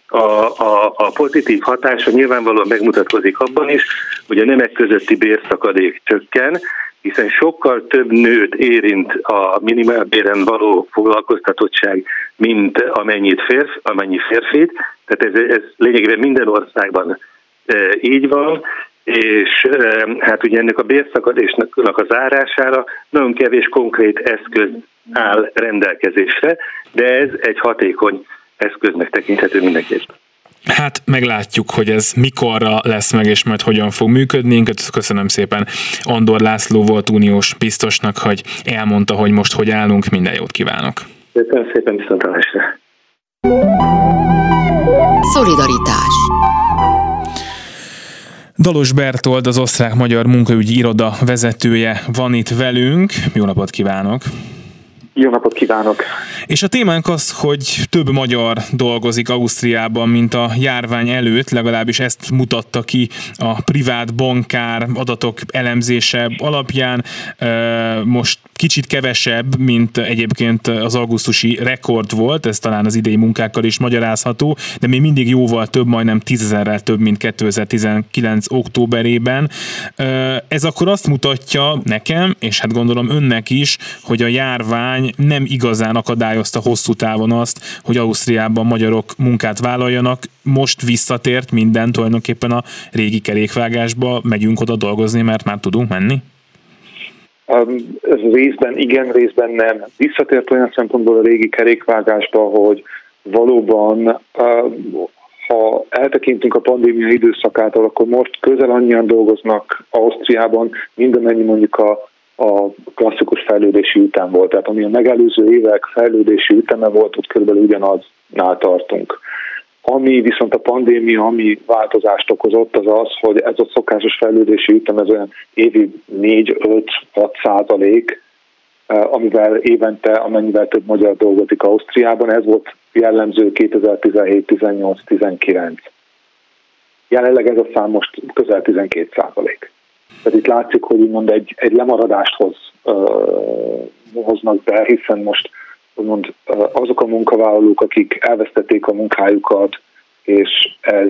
a, a, a pozitív hatása nyilvánvalóan megmutatkozik abban is, hogy a nemek közötti bérszakadék csökken, hiszen sokkal több nőt érint a minimálbéren való foglalkoztatottság, mint amennyit férf, amennyi férfit. Tehát ez, ez lényegében minden országban e, így van, és e, hát ugye ennek a bérszakadésnak a zárására nagyon kevés konkrét eszköz áll rendelkezésre, de ez egy hatékony eszköznek tekinthető mindenképpen. Hát meglátjuk, hogy ez mikorra lesz meg, és majd hogyan fog működni. Köszönöm szépen Andor László volt uniós biztosnak, hogy elmondta, hogy most hogy állunk. Minden jót kívánok! Köszönöm szépen, viszontlátásra! Szolidaritás Dalos Bertold, az osztrák-magyar munkaügyi iroda vezetője van itt velünk. Jó napot kívánok! Jó napot kívánok! És a témánk az, hogy több magyar dolgozik Ausztriában, mint a járvány előtt, legalábbis ezt mutatta ki a privát bankár adatok elemzése alapján. Most kicsit kevesebb, mint egyébként az augusztusi rekord volt, ez talán az idei munkákkal is magyarázható, de még mindig jóval több, majdnem tízezerrel több, mint 2019 októberében. Ez akkor azt mutatja nekem, és hát gondolom önnek is, hogy a járvány nem igazán akadályozta hosszú távon azt, hogy Ausztriában magyarok munkát vállaljanak. Most visszatért minden tulajdonképpen a régi kerékvágásba, megyünk oda dolgozni, mert már tudunk menni? Részben igen, részben nem. Visszatért olyan szempontból a régi kerékvágásba, hogy valóban ha eltekintünk a pandémia időszakától, akkor most közel annyian dolgoznak Ausztriában, mint amennyi mondjuk a, a klasszikus fejlődési ütem volt. Tehát ami a megelőző évek fejlődési üteme volt, ott körülbelül ugyanaznál tartunk. Ami viszont a pandémia, ami változást okozott, az az, hogy ez a szokásos fejlődési ütem, ez olyan évi 4-5-6 százalék, eh, amivel évente, amennyivel több magyar dolgozik Ausztriában, ez volt jellemző 2017, 18, 19. Jelenleg ez a szám most közel 12 százalék. Tehát itt látszik, hogy úgymond egy, egy lemaradást hoz, uh, hoznak be, hiszen most úgymond azok a munkavállalók, akik elvesztették a munkájukat, és ez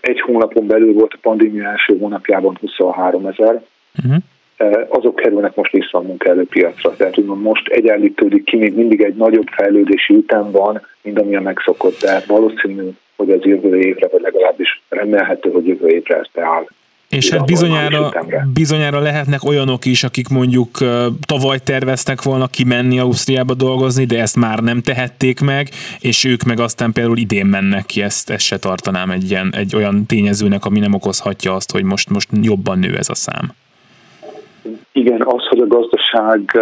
egy hónapon belül volt a pandémia első hónapjában 23 ezer, uh-huh. azok kerülnek most vissza a munkaerőpiacra. Tehát úgymond most egyenlítődik ki, még mindig egy nagyobb fejlődési ütem van, mint ami a megszokott, de valószínű, hogy az jövő évre, vagy legalábbis remélhető, hogy jövő évre ez beáll. És hát bizonyára, bizonyára lehetnek olyanok is, akik mondjuk tavaly terveztek volna kimenni Ausztriába dolgozni, de ezt már nem tehették meg, és ők meg aztán például idén mennek ki, ezt, ezt se tartanám egy, ilyen, egy olyan tényezőnek, ami nem okozhatja azt, hogy most, most jobban nő ez a szám. Igen, az, hogy a gazdaság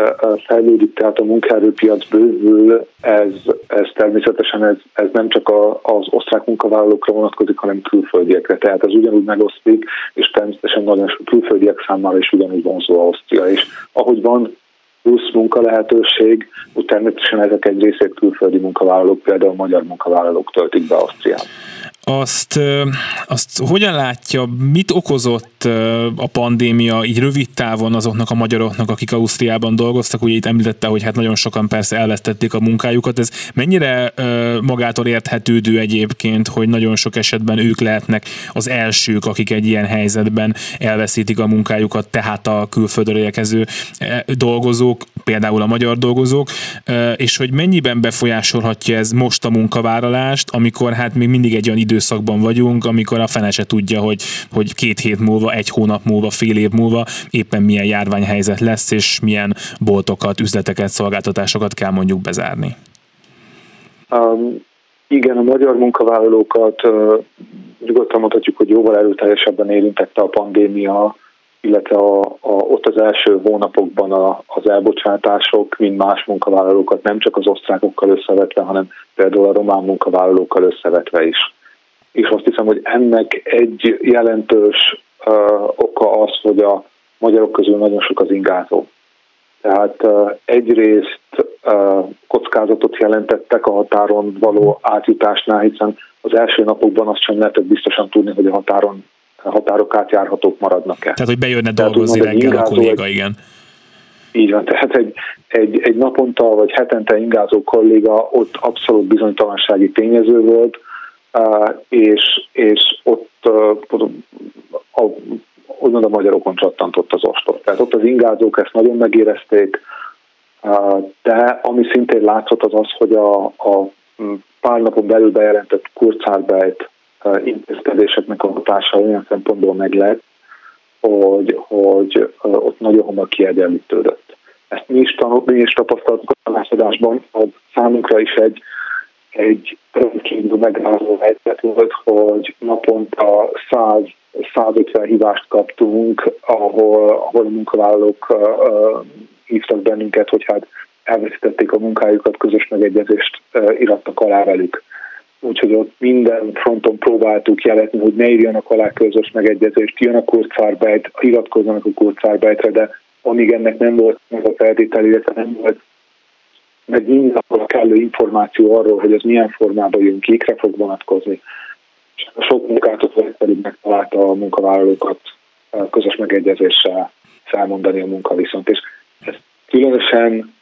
fejlődik, tehát a munkaerőpiac bővül, ez, ez természetesen ez, ez nem csak a, az osztrák munkavállalókra vonatkozik, hanem külföldiekre. Tehát ez ugyanúgy megosztik, és természetesen nagyon sok külföldiek számára is ugyanúgy vonzó Ausztria. És ahogy van plusz munka lehetőség, úgy természetesen ezek egy részét külföldi munkavállalók, például magyar munkavállalók töltik be Ausztriában azt, azt hogyan látja, mit okozott a pandémia így rövid távon azoknak a magyaroknak, akik Ausztriában dolgoztak? Ugye itt említette, hogy hát nagyon sokan persze elvesztették a munkájukat. Ez mennyire magától érthetődő egyébként, hogy nagyon sok esetben ők lehetnek az elsők, akik egy ilyen helyzetben elveszítik a munkájukat, tehát a külföldre érkező dolgozók, például a magyar dolgozók, és hogy mennyiben befolyásolhatja ez most a munkavállalást, amikor hát még mindig egy olyan időszakban vagyunk, amikor a fene se tudja, hogy, hogy két hét múlva, egy hónap múlva, fél év múlva éppen milyen járványhelyzet lesz, és milyen boltokat, üzleteket, szolgáltatásokat kell mondjuk bezárni. Um, igen, a magyar munkavállalókat uh, nyugodtan mondhatjuk, hogy jóval erőteljesebben érintette a pandémia, illetve a, a, ott az első hónapokban a, az elbocsátások, mint más munkavállalókat nem csak az osztrákokkal összevetve, hanem például a román munkavállalókkal összevetve is. És azt hiszem, hogy ennek egy jelentős oka az, hogy a magyarok közül nagyon sok az ingázó. Tehát egyrészt kockázatot jelentettek a határon való átjutásnál, hiszen az első napokban azt sem lehetett biztosan tudni, hogy a határon a határok átjárhatók maradnak-e. Tehát, hogy bejönne dolgozni tehát, reggel a kolléga, egy, igen. Így van, tehát egy, egy, egy naponta vagy hetente ingázó kolléga ott abszolút bizonytalansági tényező volt, és, és ott a, úgymond a magyarokon csattantott az ostor. Tehát ott az ingázók ezt nagyon megérezték, de ami szintén látszott az az, hogy a, a pár napon belül bejelentett Kurzarbeit intézkedéseknek a hatása olyan szempontból meg lett, hogy, hogy ott nagyon hamar kiegyenlítődött. Ezt mi is, tanult, mi is tapasztaltuk a tanácsadásban, hogy számunkra is egy, egy rendkívül megrázó helyzet volt, hogy naponta 100 150 hívást kaptunk, ahol, ahol a munkavállalók uh, hívtak bennünket, hogy hát elveszítették a munkájukat, közös megegyezést uh, irattak alá velük. Úgyhogy ott minden fronton próbáltuk jeletni, hogy ne írjanak alá közös megegyezést, jön a kurzarbeit, iratkozzanak a kurzarbeitre, de amíg ennek nem volt meg a feltétel, illetve nem volt meg minden a kellő információ arról, hogy ez milyen formában jön, kikre fog vonatkozni, sok munkáltató pedig megtalálta a munkavállalókat közös megegyezéssel felmondani a munkaviszont. És ez különösen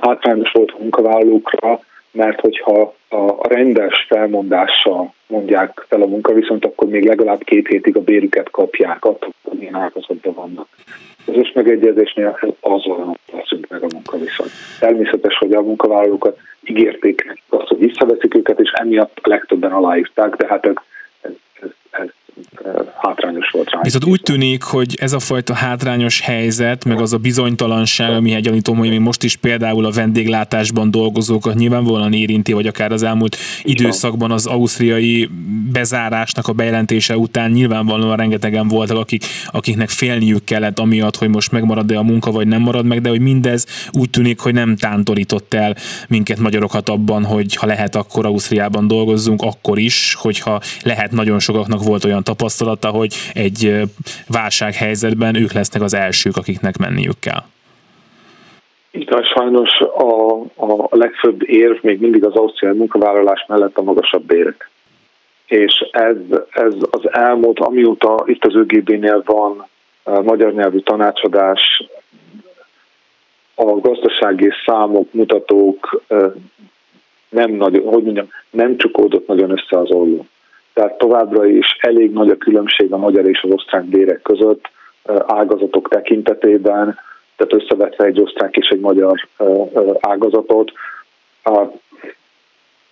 hátrányos volt a munkavállalókra, mert hogyha a rendes felmondással mondják fel a munkaviszont, akkor még legalább két hétig a bérüket kapják, attól, hogy milyen ágazatban vannak. Közös megegyezésnél azonnal teszünk meg a munkaviszont. Természetes, hogy a munkavállalókat ígérték azt, hogy visszaveszik őket, és emiatt a legtöbben aláírták, de hát ez hátrányos volt rá. Viszont úgy tűnik, hogy ez a fajta hátrányos helyzet, meg az a bizonytalanság, ami egy gyanítom, hogy még most is például a vendéglátásban dolgozókat nyilvánvalóan érinti, vagy akár az elmúlt időszakban az ausztriai bezárásnak a bejelentése után nyilvánvalóan rengetegen voltak, akik, akiknek félniük kellett amiatt, hogy most megmarad-e a munka, vagy nem marad meg, de hogy mindez úgy tűnik, hogy nem tántorított el minket magyarokat abban, hogy ha lehet, akkor Ausztriában dolgozzunk, akkor is, hogyha lehet, nagyon sokaknak volt olyan tapasztalata, hogy egy válsághelyzetben ők lesznek az elsők, akiknek menniük kell. Igen, sajnos a, a legfőbb érv még mindig az ausztriai munkavállalás mellett a magasabb bérek. És ez, ez az elmúlt, amióta itt az ÖGB-nél van magyar nyelvű tanácsadás, a gazdasági számok, mutatók nem nagyon, hogy mondjam, nem csukódott nagyon össze az olló tehát továbbra is elég nagy a különbség a magyar és az osztrák bérek között ágazatok tekintetében, tehát összevetve egy osztrák és egy magyar ágazatot.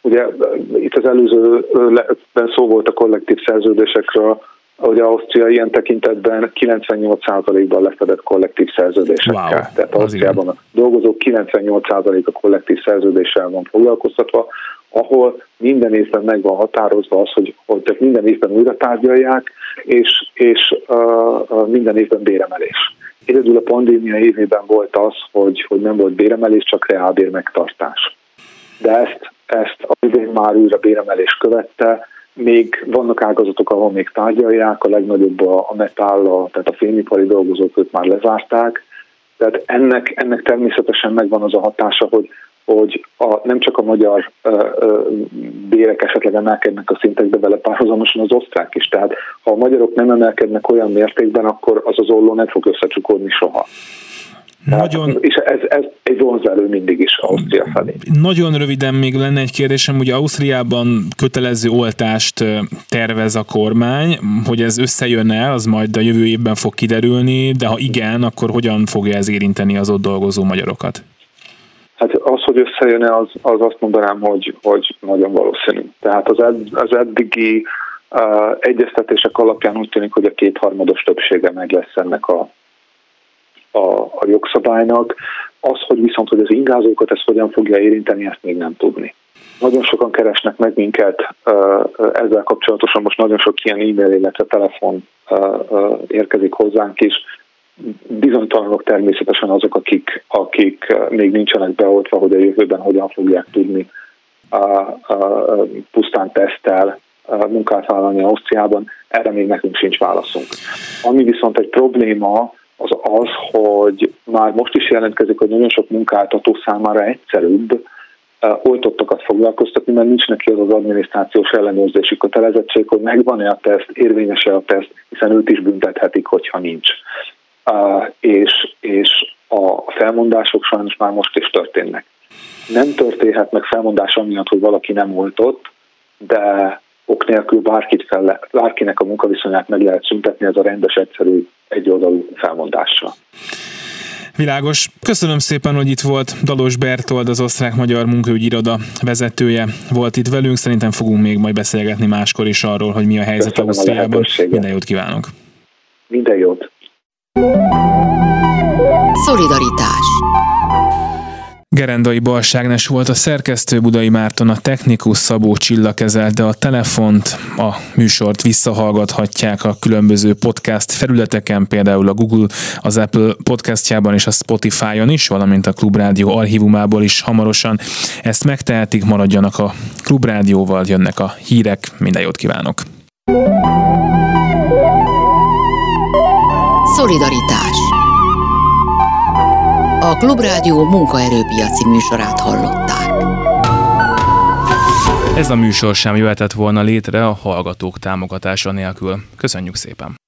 Ugye itt az előzőben szó volt a kollektív szerződésekről, hogy Ausztria ilyen tekintetben 98%-ban lefedett kollektív szerződésekkel. Wow, Tehát Ausztriában a dolgozók 98%-a kollektív szerződéssel van foglalkoztatva, ahol minden évben meg van határozva az, hogy, hogy tehát minden évben újra tárgyalják, és, és uh, minden évben béremelés. Egyedül a pandémia évében volt az, hogy, hogy nem volt béremelés, csak reálbér megtartás. De ezt, ezt a idén már újra béremelés követte, még vannak ágazatok, ahol még tárgyalják, a legnagyobb a, a metall, a, tehát a fényipari dolgozók ők már lezárták, tehát ennek, ennek természetesen megvan az a hatása, hogy hogy a, nem csak a magyar ö, ö, bérek esetleg emelkednek a szintekbe vele párhuzamosan az osztrák is. Tehát ha a magyarok nem emelkednek olyan mértékben, akkor az az olló nem fog összecsukódni soha. Nagyon... És ez, ez egy vonzelő mindig is Ausztria felé. Nagyon röviden még lenne egy kérdésem, hogy Ausztriában kötelező oltást tervez a kormány, hogy ez összejön-e, az majd a jövő évben fog kiderülni, de ha igen, akkor hogyan fogja ez érinteni az ott dolgozó magyarokat? Hát az, hogy összejön-e, az, az azt mondanám, hogy, hogy nagyon valószínű. Tehát az, ed, az eddigi uh, egyeztetések alapján úgy tűnik, hogy a kétharmados többsége meg lesz ennek a, a, a jogszabálynak. Az, hogy viszont, hogy az ingázókat ez hogyan fogja érinteni, ezt még nem tudni. Nagyon sokan keresnek meg minket ezzel kapcsolatosan, most nagyon sok ilyen e-mail, illetve telefon érkezik hozzánk is. Bizonytalanok természetesen azok, akik, akik még nincsenek beoltva, hogy a jövőben hogyan fogják tudni pusztán tesztel munkát vállalni Ausztriában, erre még nekünk sincs válaszunk. Ami viszont egy probléma, az az, hogy már most is jelentkezik, hogy nagyon sok munkáltató számára egyszerűbb oltottakat foglalkoztatni, mert nincs neki az az adminisztrációs ellenőrzési kötelezettség, hogy megvan-e a teszt, érvényes-e a teszt, hiszen őt is büntethetik, hogyha nincs. És, és a felmondások sajnos már most is történnek. Nem történhet meg felmondás amiatt, hogy valaki nem oltott, de ok nélkül bárkit fel, bárkinek a munkaviszonyát meg lehet szüntetni, ez a rendes, egyszerű, egyoldalú felmondással. Világos. Köszönöm szépen, hogy itt volt Dalos Bertold, az osztrák-magyar munkaügyi iroda vezetője volt itt velünk. Szerintem fogunk még majd beszélgetni máskor is arról, hogy mi a helyzet Köszönöm Ausztriában. A Minden jót kívánok! Minden jót! Szolidaritás Gerendai Balságnes volt a szerkesztő, Budai Márton a technikus, Szabó Csilla kezelte a telefont, a műsort visszahallgathatják a különböző podcast felületeken, például a Google, az Apple podcastjában és a Spotify-on is, valamint a Klubrádió archívumából is hamarosan. Ezt megtehetik, maradjanak a Klubrádióval, jönnek a hírek, minden jót kívánok! Szolidaritás a Klubrádió munkaerőpiaci műsorát hallották. Ez a műsor sem jöhetett volna létre a hallgatók támogatása nélkül. Köszönjük szépen!